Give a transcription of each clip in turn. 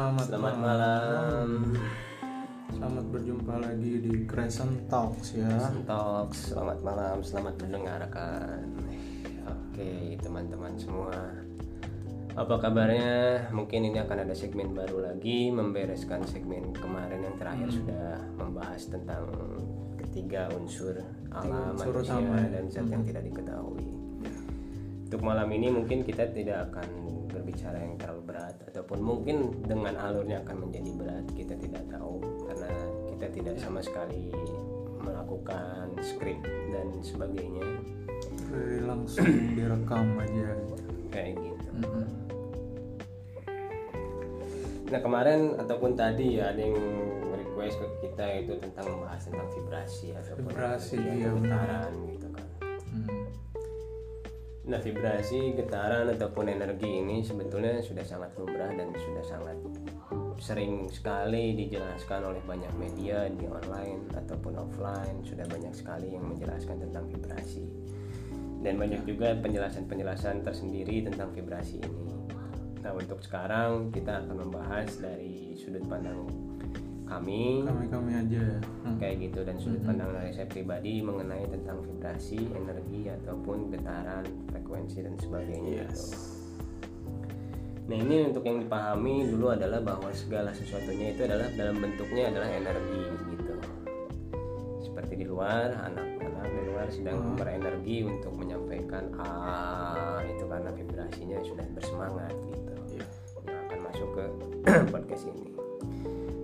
Selamat, Selamat malam. Selamat berjumpa lagi di Crescent Talks ya. Talks, selamat malam, selamat mendengarkan. Oke, teman-teman semua. Apa kabarnya? Mungkin ini akan ada segmen baru lagi membereskan segmen kemarin yang terakhir Hmm. sudah membahas tentang ketiga unsur alam manusia utama ya. dan zat yang tidak diketahui. Untuk malam ini mungkin kita tidak akan berbicara yang terlalu berat ataupun mungkin dengan alurnya akan menjadi berat kita tidak tahu karena kita tidak sama sekali melakukan skrip dan sebagainya Jadi langsung direkam aja. gitu. kayak gitu. Mm-mm. Nah kemarin ataupun tadi ya ada yang request ke kita itu tentang membahas tentang vibrasi ataupun Vibrasi, getaran gitu. Hmm. Nah vibrasi, getaran ataupun energi ini sebetulnya sudah sangat lumrah dan sudah sangat sering sekali dijelaskan oleh banyak media di online ataupun offline sudah banyak sekali yang menjelaskan tentang vibrasi dan banyak juga penjelasan-penjelasan tersendiri tentang vibrasi ini. Nah untuk sekarang kita akan membahas dari sudut pandang kami Kami-kami aja ya. Hmm. kayak gitu dan sudut pandang dari saya pribadi mengenai tentang vibrasi, energi ataupun getaran, frekuensi dan sebagainya. Yes. gitu. Nah ini untuk yang dipahami dulu adalah bahwa segala sesuatunya itu adalah dalam bentuknya adalah energi gitu. Seperti di luar anak-anak di luar sedang berenergi untuk menyampaikan ah itu karena vibrasinya sudah bersemangat gitu Iya. yang akan masuk ke podcast ini.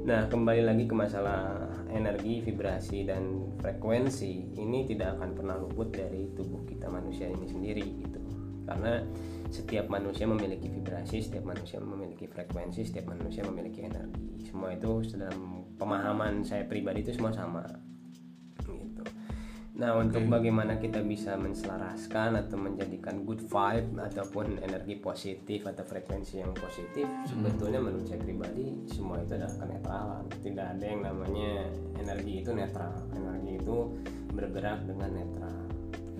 Nah, kembali lagi ke masalah energi, vibrasi dan frekuensi ini tidak akan pernah luput dari tubuh kita manusia ini sendiri gitu. Karena setiap manusia memiliki vibrasi, setiap manusia memiliki frekuensi, setiap manusia memiliki energi. Semua itu dalam pemahaman saya pribadi itu semua sama. Gitu. Nah, untuk bagaimana kita bisa menselaraskan atau menjadikan good vibe ataupun energi positif atau frekuensi yang positif, sebetulnya menurut saya pribadi semua itu adalah kenetralan. Tidak ada yang namanya energi itu netral. Energi itu bergerak dengan netral.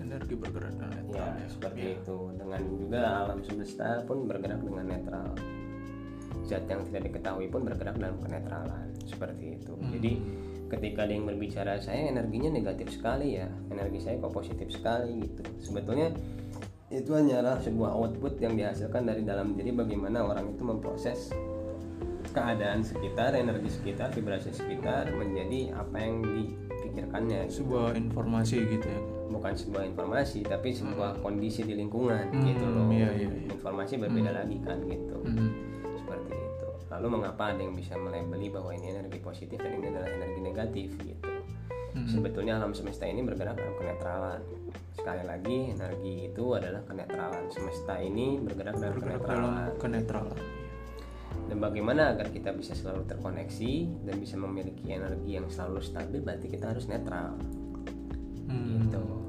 Energi bergerak dengan netral. Ya, seperti itu. Dengan juga alam semesta pun bergerak dengan netral. Zat yang tidak diketahui pun bergerak dalam kenetralan. Seperti itu. Jadi ketika ada yang berbicara saya energinya negatif sekali ya, energi saya kok positif sekali gitu. Sebetulnya itu hanyalah sebuah output yang dihasilkan dari dalam diri bagaimana orang itu memproses keadaan sekitar, energi sekitar, vibrasi sekitar menjadi apa yang dipikirkannya gitu Sebuah informasi gitu ya. bukan sebuah informasi tapi sebuah kondisi di lingkungan gitu loh iya, iya, iya. informasi berbeda lagi kan gitu Hmm. Lalu mengapa ada yang bisa melabeli bahwa ini energi positif dan ini adalah energi negatif gitu. Sebetulnya alam semesta ini bergerak dalam kenetralan. Sekali lagi energi itu adalah kenetralan. Semesta ini bergerak dalam Bergerak kenetralan. dalam kenetralan. dan bagaimana agar kita bisa selalu terkoneksi dan bisa memiliki energi yang selalu stabil berarti kita harus netral. Hmm. gitu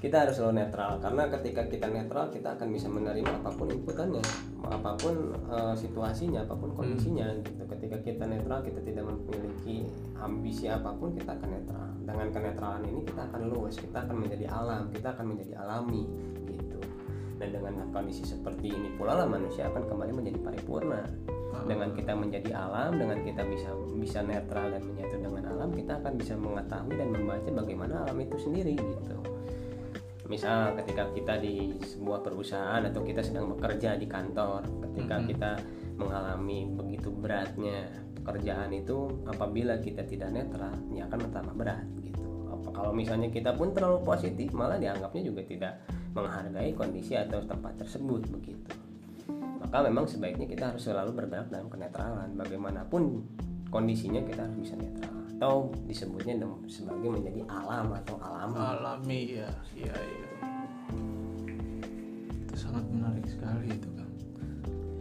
kita harus selalu netral. Karena ketika kita netral kita akan bisa menerima apa pun inputannya apa pun eh, situasinya apa pun kondisinya gitu. Ketika kita netral kita tidak memiliki ambisi apa pun kita akan netral. Dengan kenetralan ini kita akan luas kita akan menjadi alam kita akan menjadi alami gitu. Dan dengan kondisi seperti ini pula lah manusia akan kembali menjadi paripurna. Dengan kita menjadi alam dengan kita bisa bisa netral dan menyatu dengan alam kita akan bisa mengetahui dan membaca bagaimana alam itu sendiri gitu misal ketika kita di sebuah perusahaan atau kita sedang bekerja di kantor ketika kita mengalami begitu beratnya pekerjaan itu apabila kita tidak netral ya akan bertambah berat gitu. Apa kalau misalnya kita pun terlalu positif malah dianggapnya juga tidak menghargai kondisi atau tempat tersebut begitu. Maka memang sebaiknya kita harus selalu bergerak dalam kenetralan bagaimanapun kondisinya kita harus bisa netral. Atau disebutnya sebagai menjadi alam atau alami. Alami ya iya itu sangat menarik sekali itu kan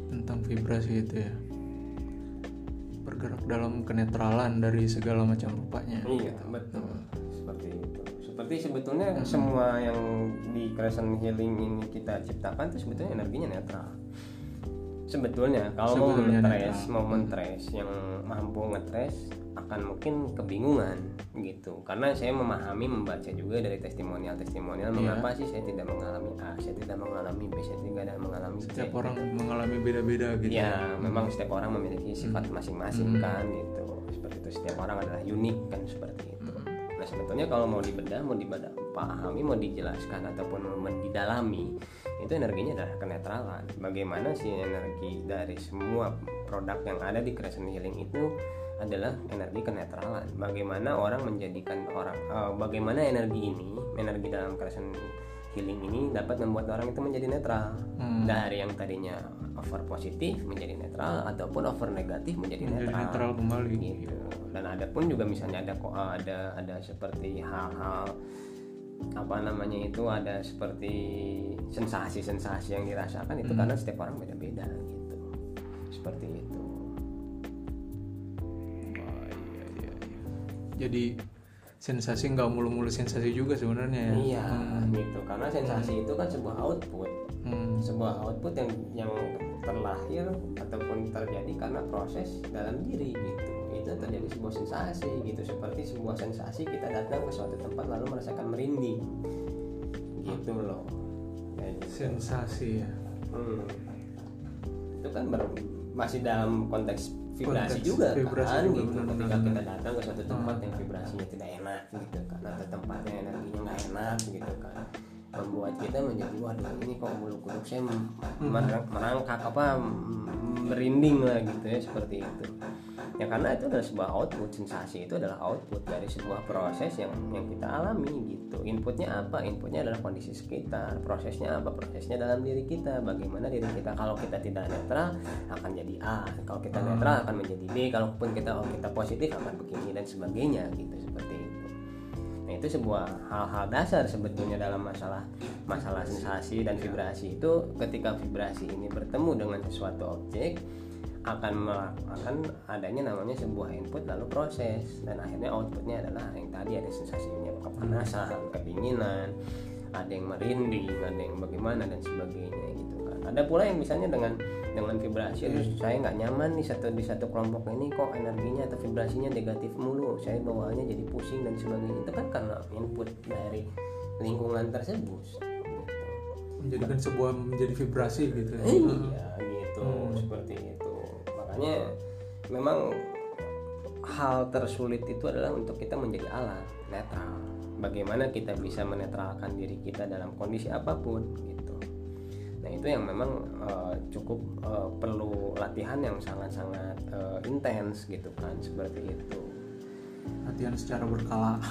tentang vibrasi itu ya. Bergerak dalam kenetralan dari segala macam rupanya Iya betul. Seperti itu. Seperti sebetulnya semua yang di Crescent Healing ini kita ciptakan itu sebetulnya energinya netral. sebetulnya kalau mau Sebetulnya ngetres netral. mau mentres yang mampu ngetres akan mungkin kebingungan gitu karena saya memahami membaca juga dari testimonial testimonial Iya. mengapa sih saya tidak mengalami A saya tidak mengalami B saya tidak mengalami C setiap orang gitu. mengalami beda-beda gitu ya memang setiap orang memiliki sifat masing-masing Hmm. kan gitu seperti itu setiap orang adalah unik kan seperti itu Hmm. nah sebetulnya kalau mau dibedah mau dibedah pahami mau dijelaskan ataupun mau didalami itu energinya adalah kenetralan bagaimana sih energi dari semua produk yang ada di Crescent Healing itu adalah energi kenetralan bagaimana orang menjadikan orang eh, bagaimana energi ini energi dalam Crescent Healing ini dapat membuat orang itu menjadi netral Hmm. dari yang tadinya over positif menjadi netral ataupun over negatif menjadi, Menjadi netral, netral kembali. gitu dan ada pun juga misalnya ada kok ada ada seperti hal-hal apa namanya itu ada seperti sensasi-sensasi yang dirasakan itu Hmm. karena setiap orang beda-beda gitu seperti itu jadi sensasi nggak mulu-mulu sensasi juga sebenarnya ya iya Hmm. gitu karena sensasi itu kan sebuah output Hmm. sebuah output yang yang terlahir ataupun terjadi karena proses dalam diri gitu itu terjadi sebuah sensasi gitu seperti sebuah sensasi kita datang ke suatu tempat lalu merasakan merinding gitu loh gitu. sensasi ya Hmm. itu kan ber- masih dalam konteks vibrasi Konteks juga vibrasi kan juga, gitu. benar, ketika benar, kita datang ke suatu tempat Hmm. yang vibrasinya tidak enak gitu kan atau tempatnya energinya nggak enak gitu kan. Membuat kita menjadi waduh ini kok bulu kuduk saya Hmm. merang- merangkak apa merinding lah gitu ya seperti itu ya karena itu adalah sebuah output. Sensasi itu adalah output dari sebuah proses yang yang kita alami gitu. Inputnya apa? Inputnya adalah kondisi sekitar. Prosesnya apa? Prosesnya dalam diri kita. Bagaimana diri kita? Kalau kita tidak netral akan jadi A. Kalau kita Hmm. netral akan menjadi B. Kalaupun kita kalau kita positif akan begini dan sebagainya gitu. Seperti itu. Nah itu sebuah hal-hal dasar sebetulnya dalam masalah masalah sensasi dan vibrasi itu. Ketika vibrasi ini bertemu dengan sesuatu objek akan akan adanya namanya sebuah input lalu proses dan akhirnya outputnya adalah yang tadi ada sensasinya kepanasan, kedinginan, ada yang merinding, ada yang bagaimana dan sebagainya gitu kan. Ada pula yang misalnya dengan dengan vibrasi terus saya nggak nyaman nih satu di satu kelompok ini kok energinya atau vibrasinya negatif mulu saya bawaannya jadi pusing dan sebagainya itu kan karena input dari lingkungan tersebut gitu. menjadikan sebuah menjadi vibrasi gitu ya iya gitu Hmm. seperti makanya memang hal tersulit itu adalah untuk kita menjadi alat netral. Bagaimana kita bisa menetralkan diri kita dalam kondisi apa pun gitu. Nah itu yang memang eh, cukup eh, perlu latihan yang sangat-sangat eh, intens gitu kan seperti itu latihan secara berkala.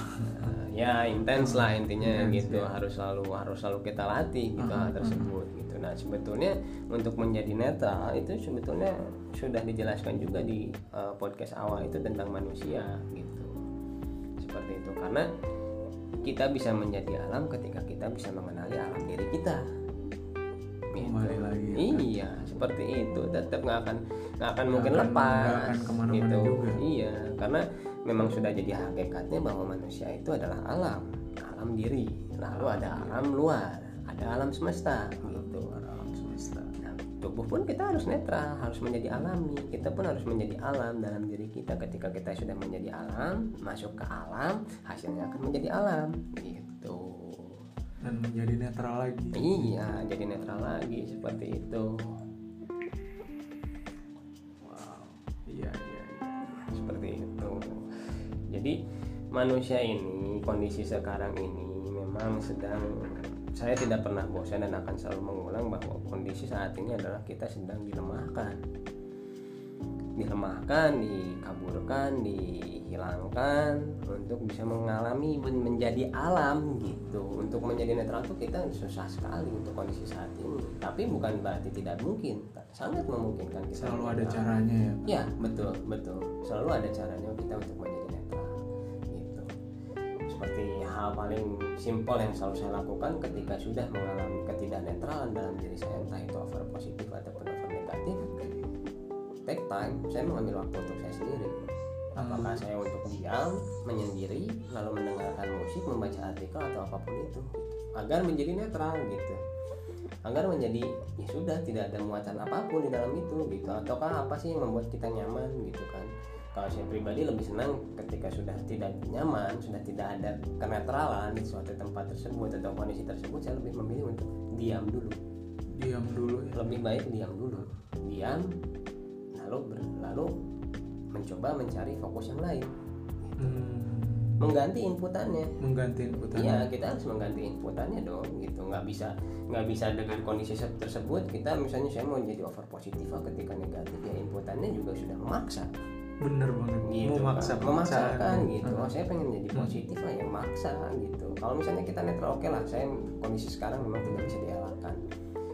Ya intens lah intinya Intens, gitu. ya. harus selalu harus selalu kita latih gitu Aha, hal tersebut gitu. Nah sebetulnya untuk menjadi netral itu sebetulnya sudah dijelaskan juga di eh, podcast awal itu tentang manusia gitu. Seperti itu. Karena kita bisa menjadi alam ketika kita bisa mengenali alam diri kita. Gitu. Kembali lagi ya. iya seperti itu. Tetap nggak akan nggak akan mungkin akan- lepas akan gitu. juga. iya karena memang sudah jadi hakikatnya bahwa manusia itu adalah alam. Alam diri. Lalu ada alam luar. Ada alam semesta gitu. Alam semesta. Nah, tubuh pun kita harus netral harus menjadi alami. Kita pun harus menjadi alam. Dalam diri kita ketika kita sudah menjadi alam masuk ke alam hasilnya akan menjadi alam gitu. Dan menjadi netral lagi. Iya jadi netral lagi seperti itu manusia ini kondisi sekarang ini memang sedang saya tidak pernah bosan dan akan selalu mengulang bahwa kondisi saat ini adalah kita sedang dilemahkan dilemahkan, dikaburkan, dihilangkan untuk bisa mengalami men- menjadi alam gitu. Untuk menjadi netral tuh kita susah sekali untuk kondisi saat ini. Tapi bukan berarti tidak mungkin, sangat memungkinkan kita. selalu ada caranya ya Ya betul betul selalu ada caranya kita untuk menjadi hal paling simpel yang selalu saya lakukan ketika sudah mengalami ketidaknetralan dalam diri saya entah itu over positif ataupun over negatif. Take time, saya mengambil waktu untuk saya sendiri. Apakah saya untuk diam, menyendiri, lalu mendengarkan musik, membaca artikel atau apa pun itu, agar menjadi netral gitu agar menjadi ya sudah tidak ada muatan apa pun di dalam itu gitu ataukah apa sih yang membuat kita nyaman gitu kan kalau saya pribadi lebih senang ketika sudah tidak nyaman sudah tidak ada kenetralan di suatu tempat tersebut atau kondisi tersebut saya lebih memilih untuk diam dulu. Diam dulu ya? Lebih baik diam dulu. Diam lalu ber- lalu mencoba mencari fokus yang lain. Hmm, mengganti inputannya. Mengganti inputan Iya kita harus mengganti inputannya dong gitu. Nggak bisa nggak bisa dengan kondisi se- tersebut kita misalnya saya mau jadi over positif ah, ketika negatif ya inputannya juga sudah memaksa bener banget. Gitu memaksa kan. memaksakan paksaan. gitu. Hmm. oh saya pengen jadi Hmm. positif lah ya maksa gitu. Kalau misalnya kita netral oke lah saya kondisi sekarang memang tidak bisa dielakkan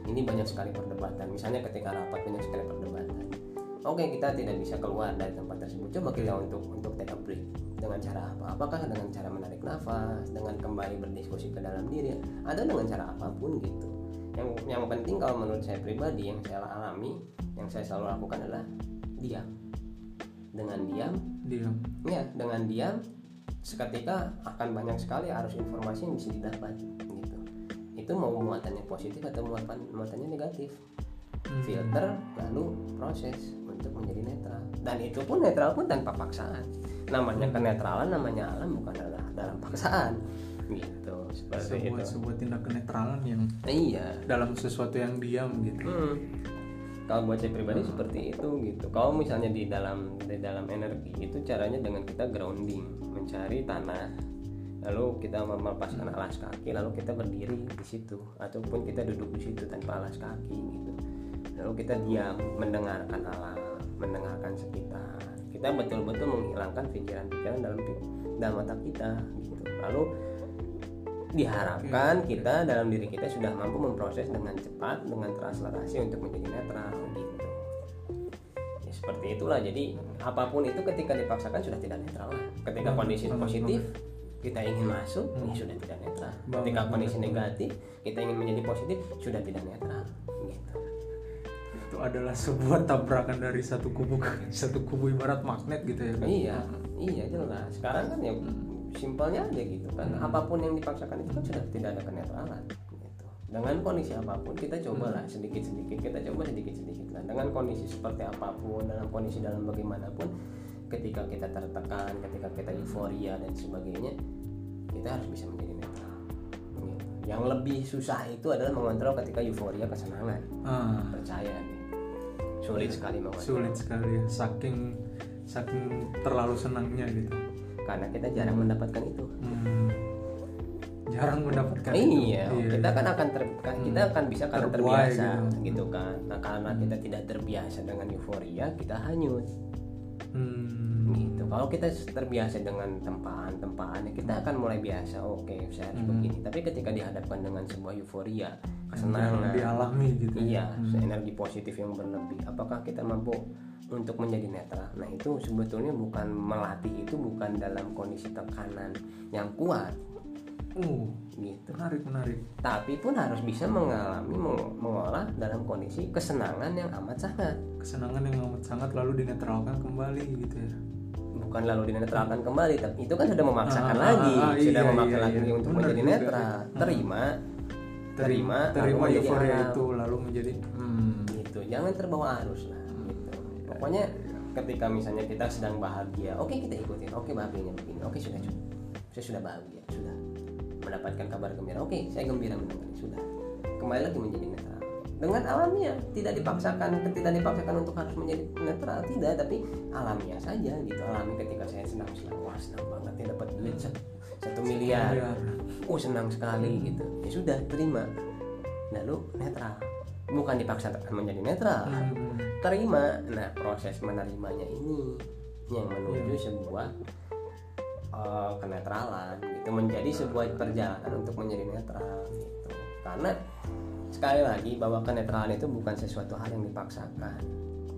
ini banyak sekali perdebatan. Misalnya ketika rapat banyak sekali perdebatan. Oke kita tidak bisa keluar dari tempat tersebut. Coba kita untuk untuk take a break. Dengan cara apa? Apakah dengan cara menarik nafas? Dengan kembali berdiskusi ke dalam diri? Atau dengan cara apa pun gitu. Yang yang penting kalau menurut saya pribadi yang saya alami yang saya selalu lakukan adalah diam dengan diam diam Ya, dengan diam seketika akan banyak sekali arus informasi yang bisa didapat gitu. Itu mau muatannya positif atau muatan muatannya negatif. Hmm. Filter lalu proses untuk menjadi netral. Dan itu pun netral pun tanpa paksaan. Namanya kenetralan, namanya alam bukan adalah dalam paksaan. Gitu, seperti sebuah itu. sebuah tindak kenetralan yang Iya. dalam sesuatu yang diam gitu Hmm. Kalau buat saya pribadi seperti itu gitu. Kalau misalnya di dalam di dalam energi itu caranya dengan kita grounding, mencari tanah, lalu kita melepaskan alas kaki, lalu kita berdiri di situ, ataupun kita duduk di situ tanpa alas kaki gitu. Lalu kita diam, mendengarkan alam, mendengarkan sekitar. Kita betul-betul menghilangkan pikiran-pikiran dalam dalam otak kita gitu. Lalu diharapkan kita dalam diri kita sudah mampu memproses dengan cepat dengan translerasi untuk menjadi netral gitu. Ya seperti itulah. Jadi apa pun itu ketika dipaksakan sudah tidak netral lah. Ketika Hmm, kondisi positif kita ingin masuk Hmm. ya sudah tidak netral. Ketika kondisi negatif kita ingin menjadi positif sudah tidak netral gitu. Itu adalah sebuah tabrakan dari satu kubu ke satu kubu ibarat magnet gitu ya kan iya iya jelas. Sekarang kan ya simpelnya aja gitu kan. Hmm. apa pun yang dipaksakan itu kan sudah tidak ada kenetralan gitu. Dengan kondisi apa pun kita cobalah sedikit sedikit kita coba sedikit sedikit lah. Dengan kondisi seperti apa pun dalam kondisi dalam bagaimanapun ketika kita tertekan ketika kita euforia dan sebagainya kita harus bisa menjadi netral gitu. yang lebih susah itu adalah mengontrol ketika euforia kesenangan. Ah, percaya nih sulit sekali mengontrol. Sulit sekali ya saking saking terlalu senangnya gitu karena kita jarang mendapatkan itu Hmm, jarang mendapatkan itu. iya, kita kan akan ter, kita akan bisa karena Terbuai terbiasa gitu. gitu. kan. Nah, karena kita tidak terbiasa dengan euforia, kita hanyut Hmm, gitu. Kalau kita terbiasa dengan tempaan-tempaan, ya kita akan mulai biasa. Oke, saya harus Hmm. begini. Tapi ketika dihadapkan dengan sebuah euforia, yang kesenangan, dialami gitu ya. iya, energi positif yang berlebih, apakah kita mampu untuk menjadi netral? Nah, itu sebetulnya bukan melatih itu bukan dalam kondisi tekanan yang kuat uh gitu. menarik menarik tapi pun harus bisa mengalami meng- mengolah dalam kondisi kesenangan yang amat sangat kesenangan yang amat sangat lalu dinetralkan kembali gitu ya bukan lalu dinetralkan kembali tapi itu kan sudah memaksakan Ah, lagi ah, ah, sudah iya, memaksa iya, lagi iya. untuk Benar menjadi juga. netral Hmm. terima terima terima menjadi euforia itu lalu menjadi hmm, gitu jangan terbawa arus lah pokoknya ketika misalnya kita sedang bahagia oke kita ikutin oke bahagianya begini oke sudah cukup. Saya sudah bahagia sudah. Mendapatkan kabar gembira oke saya gembira mendengar sudah. Kembali lagi menjadi netral. Dengan alamiah tidak dipaksakan tidak dipaksakan untuk harus menjadi netral tidak tapi alamiah saja gitu. Alami ketika saya senang senang wah senang banget ya dapat duit satu, satu miliar. oh senang sekali gitu. Ya sudah terima. Lalu netral bukan dipaksakan menjadi netral. Hmm, terima. Nah proses menerimanya ini yang menuju sebuah eh, kenetralan gitu. Menjadi sebuah perjalanan untuk menjadi netral gitu. Karena sekali lagi bahwa kenetralan itu bukan sesuatu hal yang dipaksakan.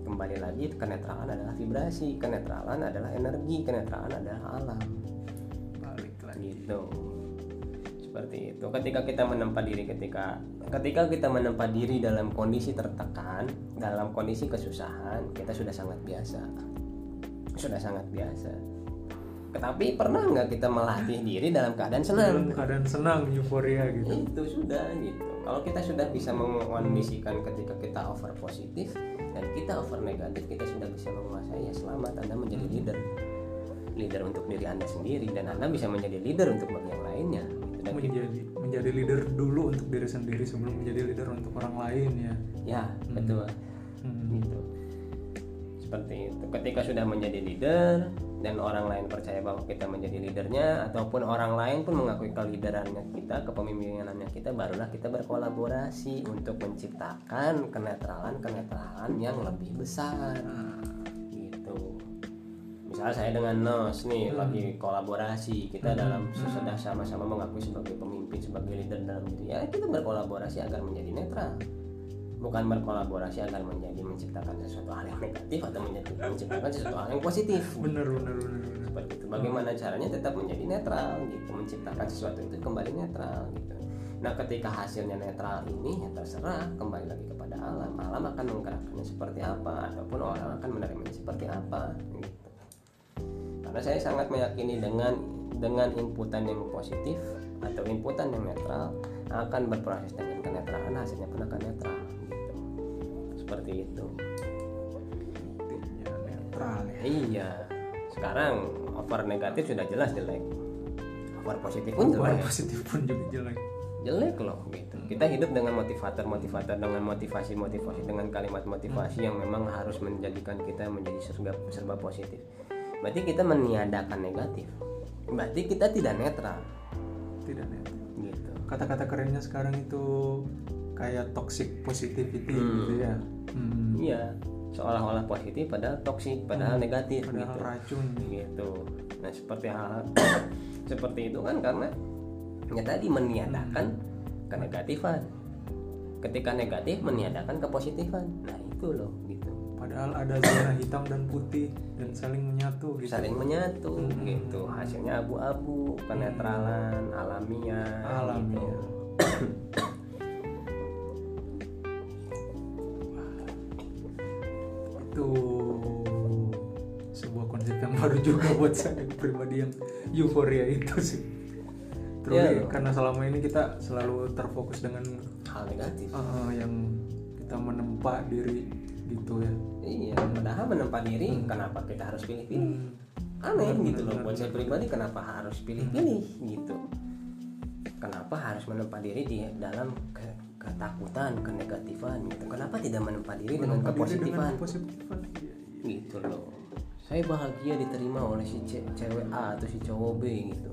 Kembali lagi kenetralan adalah vibrasi kenetralan adalah energi kenetralan adalah alam. Balik lagi. Gitu seperti itu. Ketika kita menempa diri ketika ketika kita menempa diri dalam kondisi tertekan dalam kondisi kesusahan kita sudah sangat biasa. Sudah sangat biasa. Tetapi pernah nggak kita melatih diri dalam keadaan senang? Dalam keadaan senang euforia gitu. Itu sudah gitu. Kalau kita sudah bisa mengkondisikan ketika kita over positif dan kita over negatif kita sudah bisa menguasai ya selamat. Anda menjadi Hmm. leader. Leader untuk diri anda sendiri dan anda bisa menjadi leader untuk bagi yang lainnya dan kita- menjadi menjadi leader dulu untuk diri sendiri sebelum menjadi leader untuk orang lain ya. Ya betul. Hmm. gitu. Seperti itu. Ketika sudah menjadi leader dan orang lain percaya bahwa kita menjadi leadernya ataupun orang lain pun mengakui keliderannya kita kepemimpinannya kita barulah kita berkolaborasi untuk menciptakan kenetralan kenetralan yang lebih besar. Gitu misalnya saya dengan Nos nih lagi kolaborasi kita dalam sudah sama-sama mengakui sebagai pemimpin sebagai leader dalam diri ya kita berkolaborasi agar menjadi netral. Bukan berkolaborasi agar menjadi menciptakan sesuatu hal yang negatif atau menjadi menciptakan sesuatu hal yang positif. Bener bener bener bener. Seperti itu. Bagaimana caranya tetap menjadi netral gitu menciptakan sesuatu itu kembali netral gitu. Nah ketika hasilnya netral ini ya terserah kembali lagi kepada alam. Alam akan menggerakkannya seperti apa ataupun orang akan menerimanya seperti apa gitu karena saya sangat meyakini dengan dengan inputan yang positif atau inputan yang netral akan berproses dengan kenetralan hasilnya pun akan netral gitu seperti itu netral ya Iya. Sekarang over negatif sudah jelas jelek. Over positif pun Over jelek. positif pun juga jelek Jelek loh gitu. Kita hidup dengan motivator-motivator dengan motivasi-motivasi dengan kalimat motivasi yang memang harus menjadikan kita menjadi serba serba positif. Berarti kita meniadakan negatif. Berarti kita tidak netral tidak netral gitu. kata-kata kerennya sekarang itu kayak toxic positivity Hmm. gitu ya Hmm. Iya. Seolah-olah positif padahal toksik, padahal negatif padahal gitu. racun gitu nah seperti hal seperti itu kan karena ya tadi meniadakan kenegatifan ketika negatif meniadakan kepositifan nah itu loh gitu padahal ada zona hitam dan putih dan saling menyatu gitu saling menyatu Hmm. gitu hasilnya abu-abu kenetralan alamiah Alamiah. gitu. itu sebuah konsep yang baru juga buat saya pribadi yang euforia itu sih terus loh. karena selama ini kita selalu terfokus dengan hal negatif uh, yang kita menempa diri gitu ya iya padahal menempa diri kenapa kita harus pilih-pilih? Aneh gitu loh buat saya pribadi kenapa harus pilih-pilih gitu? Kenapa harus menempa diri di dalam ke- ketakutan kenegatifan gitu? Kenapa tidak menempa diri dengan Menempa dengan kepositifan? kepositifan Iya, iya. gitu loh. Saya bahagia diterima oleh si ce- cewek A atau si cowok B gitu.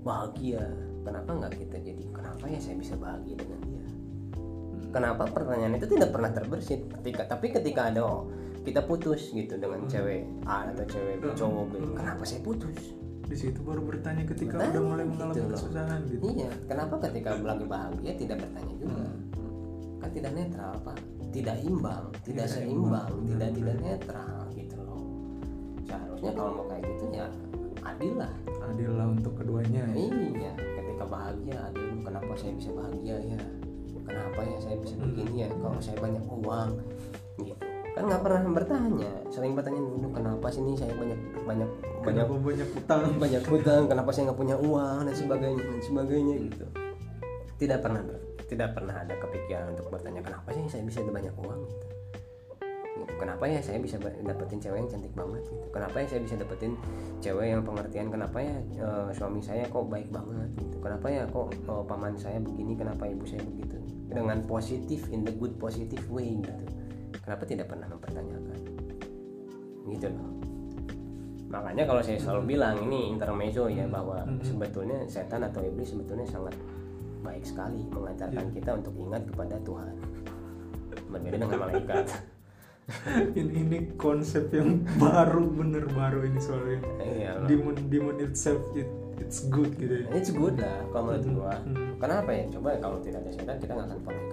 Bahagia. Kenapa nggak kita jadi kenapa ya saya bisa bahagia dengan dia? Kenapa pertanyaan itu tidak pernah terbersit? Ketika tapi ketika ada oh, kita putus gitu dengan cewek A atau cewek B, cowok B. Kenapa saya putus? Di situ baru bertanya ketika Bertanya udah mulai gitu mengalami loh. kesusahan gitu. Iya kenapa ketika lagi bahagia tidak bertanya juga? Kan tidak netral pak. Tidak imbang tidak Tidak seimbang imbang, tidak benar. tidak netral gitu loh. Seharusnya kalau mau kayak gitu ya adil lah. Adil lah untuk keduanya ya. iya ketika bahagia adil. Kenapa saya bisa bahagia ya? Kenapa ya saya bisa begini ya? Kalau saya banyak uang gitu kan nggak pernah bertanya. Sering bertanya dulu kenapa sih nih saya banyak banyak banyak kenapa banyak utang banyak hutang kenapa saya nggak punya uang dan sebagainya dan sebagainya gitu. Tidak pernah tidak pernah ada kepikiran untuk bertanya kenapa sih saya bisa ada banyak uang? Gitu. Kenapa ya saya bisa dapetin cewek yang cantik banget? Gitu. Kenapa ya saya bisa dapetin cewek yang pengertian? Kenapa ya eh, suami saya kok baik banget? Gitu. Kenapa ya kok eh, paman saya begini? Kenapa ibu saya begitu? Dengan positif in the good positive way gitu kenapa tidak pernah mempertanyakan? Gitu loh. Makanya kalau saya selalu bilang ini intermezzo ya bahwa sebetulnya setan atau iblis sebetulnya sangat baik sekali mengajarkan kita untuk ingat kepada Tuhan. Berbeda dengan malaikat. Ini, ini konsep yang baru bener baru ini soalnya. Iya loh. demon demon itself it, it's good gitu ya. It's good lah kalau menurut gua. Hmm. kenapa ya? Coba kalau tidak ada setan kita nggak akan pernah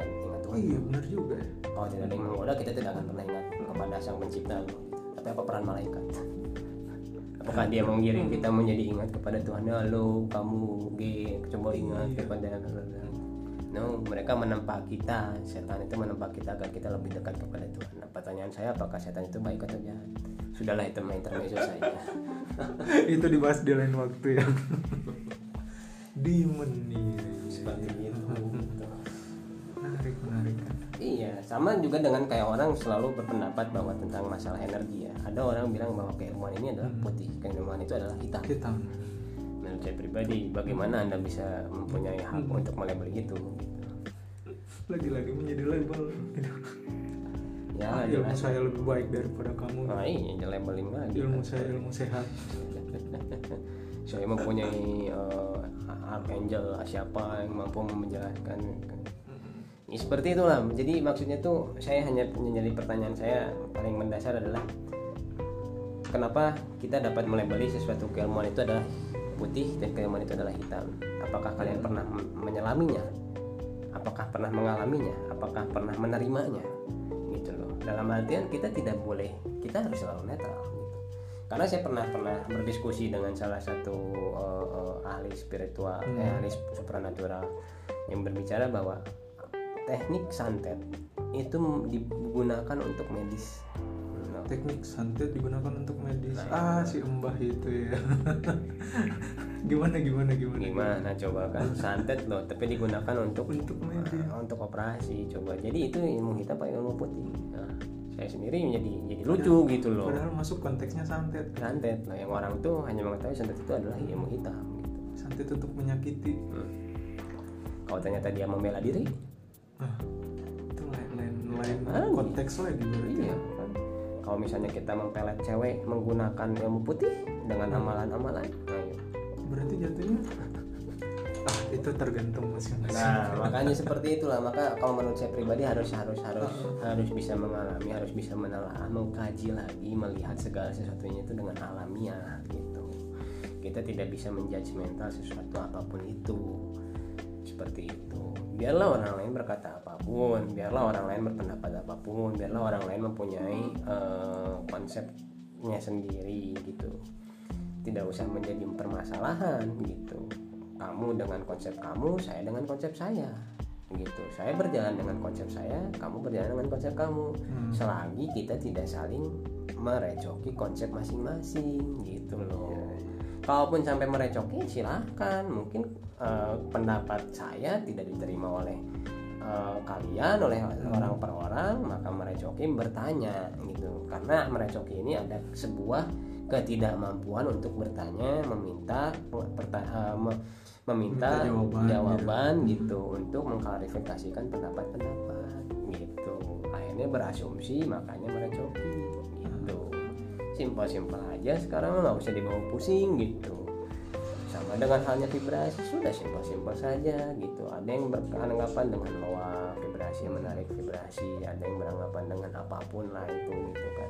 oh iya bener juga ya. Kalau tidak ada yang menggoda kita tidak akan pernah ingat kepada sang pencipta tapi apa peran malaikat? Apakah dia mengiring kita menjadi ingat kepada Tuhan? Halo kamu G coba ingat kepada no mereka menempa kita. Setan itu menempa kita agar kita lebih dekat kepada Tuhan. Nah, pertanyaan saya apakah setan itu baik atau jahat? Sudahlah itu main intermezzo saya. Itu dibahas di lain waktu ya. Demon nih seperti itu Iya, sama juga dengan kayak orang selalu berpendapat bahwa tentang masalah energi ya. Ada orang bilang bahwa keilmuan ini adalah putih, keilmuan itu adalah hitam. hitam Menurut saya pribadi, bagaimana anda bisa mempunyai hak untuk melabeli itu? Gitu. lagi-lagi menjadi label Ya, ah, ilmu saya lebih baik daripada kamu Nah, iya, labeling lagi. ilmu saya ilmu sehat saya mempunyai eh, archangel siapa yang mampu menjelaskan Ya, seperti itulah. Jadi maksudnya tuh saya hanya menjadi pertanyaan saya paling mendasar adalah kenapa kita dapat melabeli sesuatu keilmuan itu adalah putih dan keilmuan itu adalah hitam? Apakah kalian pernah m- menyelaminya? Apakah pernah mengalaminya? Apakah pernah menerimanya? Gitu loh. Dalam artian kita tidak boleh kita harus selalu netral gitu. Karena saya pernah pernah berdiskusi dengan salah satu eh, eh, ahli spiritual eh, ahli supranatural yang berbicara bahwa teknik santet itu digunakan untuk medis. Nah, teknik santet digunakan untuk medis. Nah, ah si embah itu ya. Gimana gimana gimana gimana coba kan? Santet loh tapi digunakan untuk untuk medis. eh, untuk operasi coba. Jadi itu ilmu hitam apa ilmu putih. Nah, saya sendiri jadi jadi lucu gitu loh. padahal masuk konteksnya santet. Santet. Nah yang orang tuh hanya mengetahui santet itu adalah ilmu hitam gitu. Santet untuk menyakiti. Hmm. kalau ternyata dia membela diri ah itu lain lain lain Ah, konteks lagi berarti iya kan kalau misalnya kita mempelet cewek menggunakan ilmu putih dengan amalan-amalan nah, iya. berarti jatuhnya ah itu tergantung masing-masing Nah, makanya seperti itulah. Maka kalau menurut saya pribadi harus harus harus harus bisa mengalami, harus bisa menelaah, mengkaji lagi, melihat segala sesuatunya itu dengan alamiah gitu. Kita tidak bisa menjudgmental sesuatu apa pun itu. Seperti itu. Biarlah orang lain berkata apa pun, biarlah orang lain berpendapat apa pun, biarlah orang lain mempunyai eh, konsepnya sendiri gitu. Tidak usah menjadi permasalahan gitu kamu dengan konsep kamu, saya dengan konsep saya. Gitu. Saya berjalan dengan konsep saya, kamu berjalan dengan konsep kamu. Hmm. Selagi kita tidak saling merecoki konsep masing-masing gitu loh. Kalaupun sampai merecoki silahkan, mungkin eh, pendapat saya tidak diterima oleh eh, kalian, oleh orang per orang, maka merecoki bertanya gitu. Karena merecoki ini ada sebuah ketidakmampuan untuk bertanya, meminta perta- eh, me- meminta Minta jawaban, jawaban, gitu untuk mengklarifikasikan pendapat-pendapat gitu. Akhirnya berasumsi makanya merecoki. Simpel-simpel aja sekarang nggak usah dibawa pusing gitu. Sama dengan halnya vibrasi sudah simpel-simpel saja gitu. Ada yang beranggapan dengan loa vibrasi menarik vibrasi, ada yang beranggapan dengan apa pun lah itu gitu kan.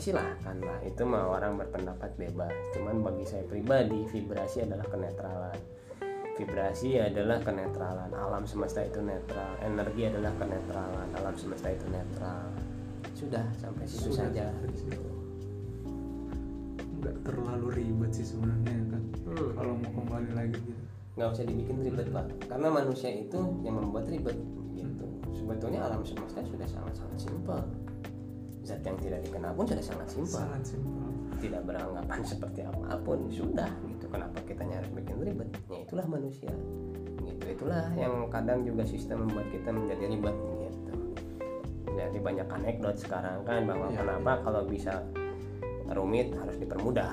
Silahkan lah itu mah orang berpendapat bebas. Cuman bagi saya pribadi vibrasi adalah kenetralan. Vibrasi adalah kenetralan. Alam semesta itu netral. Energi adalah kenetralan. Alam semesta itu netral. Sudah sampai situ saja gitu. Nggak terlalu ribet sih sebenarnya kan. Hmm. kalau mau kembali lagi gitu. Nggak usah dibikin ribet pak. Karena manusia itu yang membuat ribet gitu. Sebetulnya alam semesta sudah sangat-sangat simpel. Zat yang tidak dikenal pun sudah sangat simpel. Sangat simpel. Tidak beranggapan seperti apa pun sudah gitu. Kenapa kita harus bikin ribet? Ya itulah manusia gitu. Itulah yang kadang juga sistem membuat kita menjadi ribet gitu. Jadi banyak anekdot sekarang kan bahwa Iya, kenapa kalau bisa rumit harus dipermudah.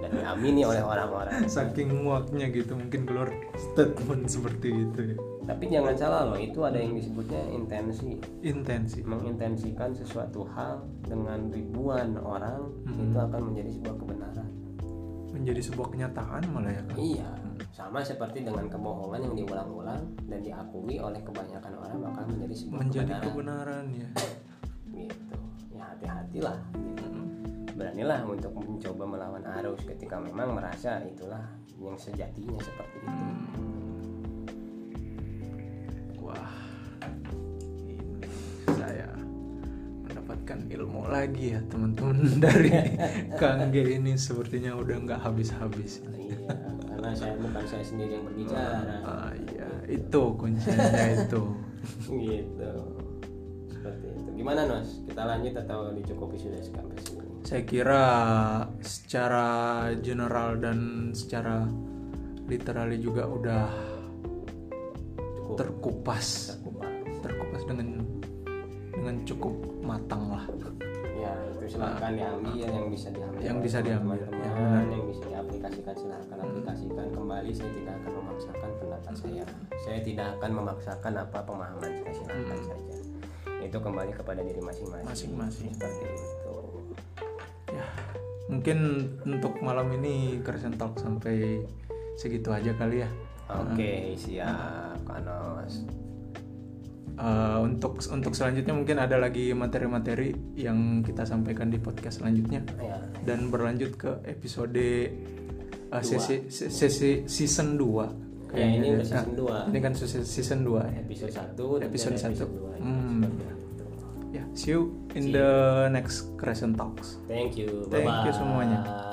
Dan diamini oleh orang-orang. Saking muaknya gitu mungkin keluar statement seperti itu ya. Tapi jangan salah loh itu ada yang disebutnya intensi. Intensi. Mengintensikan sesuatu hal dengan ribuan orang Hmm. itu akan menjadi sebuah kebenaran. Menjadi sebuah kenyataan malah ya kan Iya, sama seperti dengan kebohongan yang diulang-ulang dan diakui oleh kebanyakan orang maka menjadi sebuah menjadi kebenaran. kebenaran ya. Gitu. Ya hati-hatilah. Beranilah untuk mencoba melawan arus ketika memang merasa itulah yang sejatinya seperti itu. wah ini saya mendapatkan ilmu lagi ya teman-teman dari Kang G ini sepertinya udah nggak habis-habis Iya, karena saya bukan saya sendiri yang berbicara. ah iya itu kuncinya itu gitu. Seperti itu. Gimana Nos? Kita lanjut atau dicukupi sudah sampai sini? Saya kira secara general dan secara literally juga udah Cukup. terkupas. Terkupas. terkupas dengan dengan cukup matang lah. Ya itu silahkan diambil yang bisa diambil. Yang bisa diambil, teman-teman, ya, benar. yang bisa diaplikasikan silahkan aplikasikan kembali. Saya tidak akan memaksakan pendapat saya. Saya tidak akan memaksakan apa pemahaman saya silahkan saja. Itu kembali kepada diri masing-masing. Masing-masing. seperti itu mungkin untuk malam ini Christian Talk sampai segitu aja kali ya oke okay, uh, siap Kanos uh, untuk untuk selanjutnya mungkin ada lagi materi-materi yang kita sampaikan di podcast selanjutnya ya. dan berlanjut ke episode uh, sesi, sesi season 2 kayak Ya, ini ya. season 2. Ini kan season 2 ya. Episode 1 episode 1. Episode 2 see you in the next Crescent Talks. Thank you. Thank you semuanya.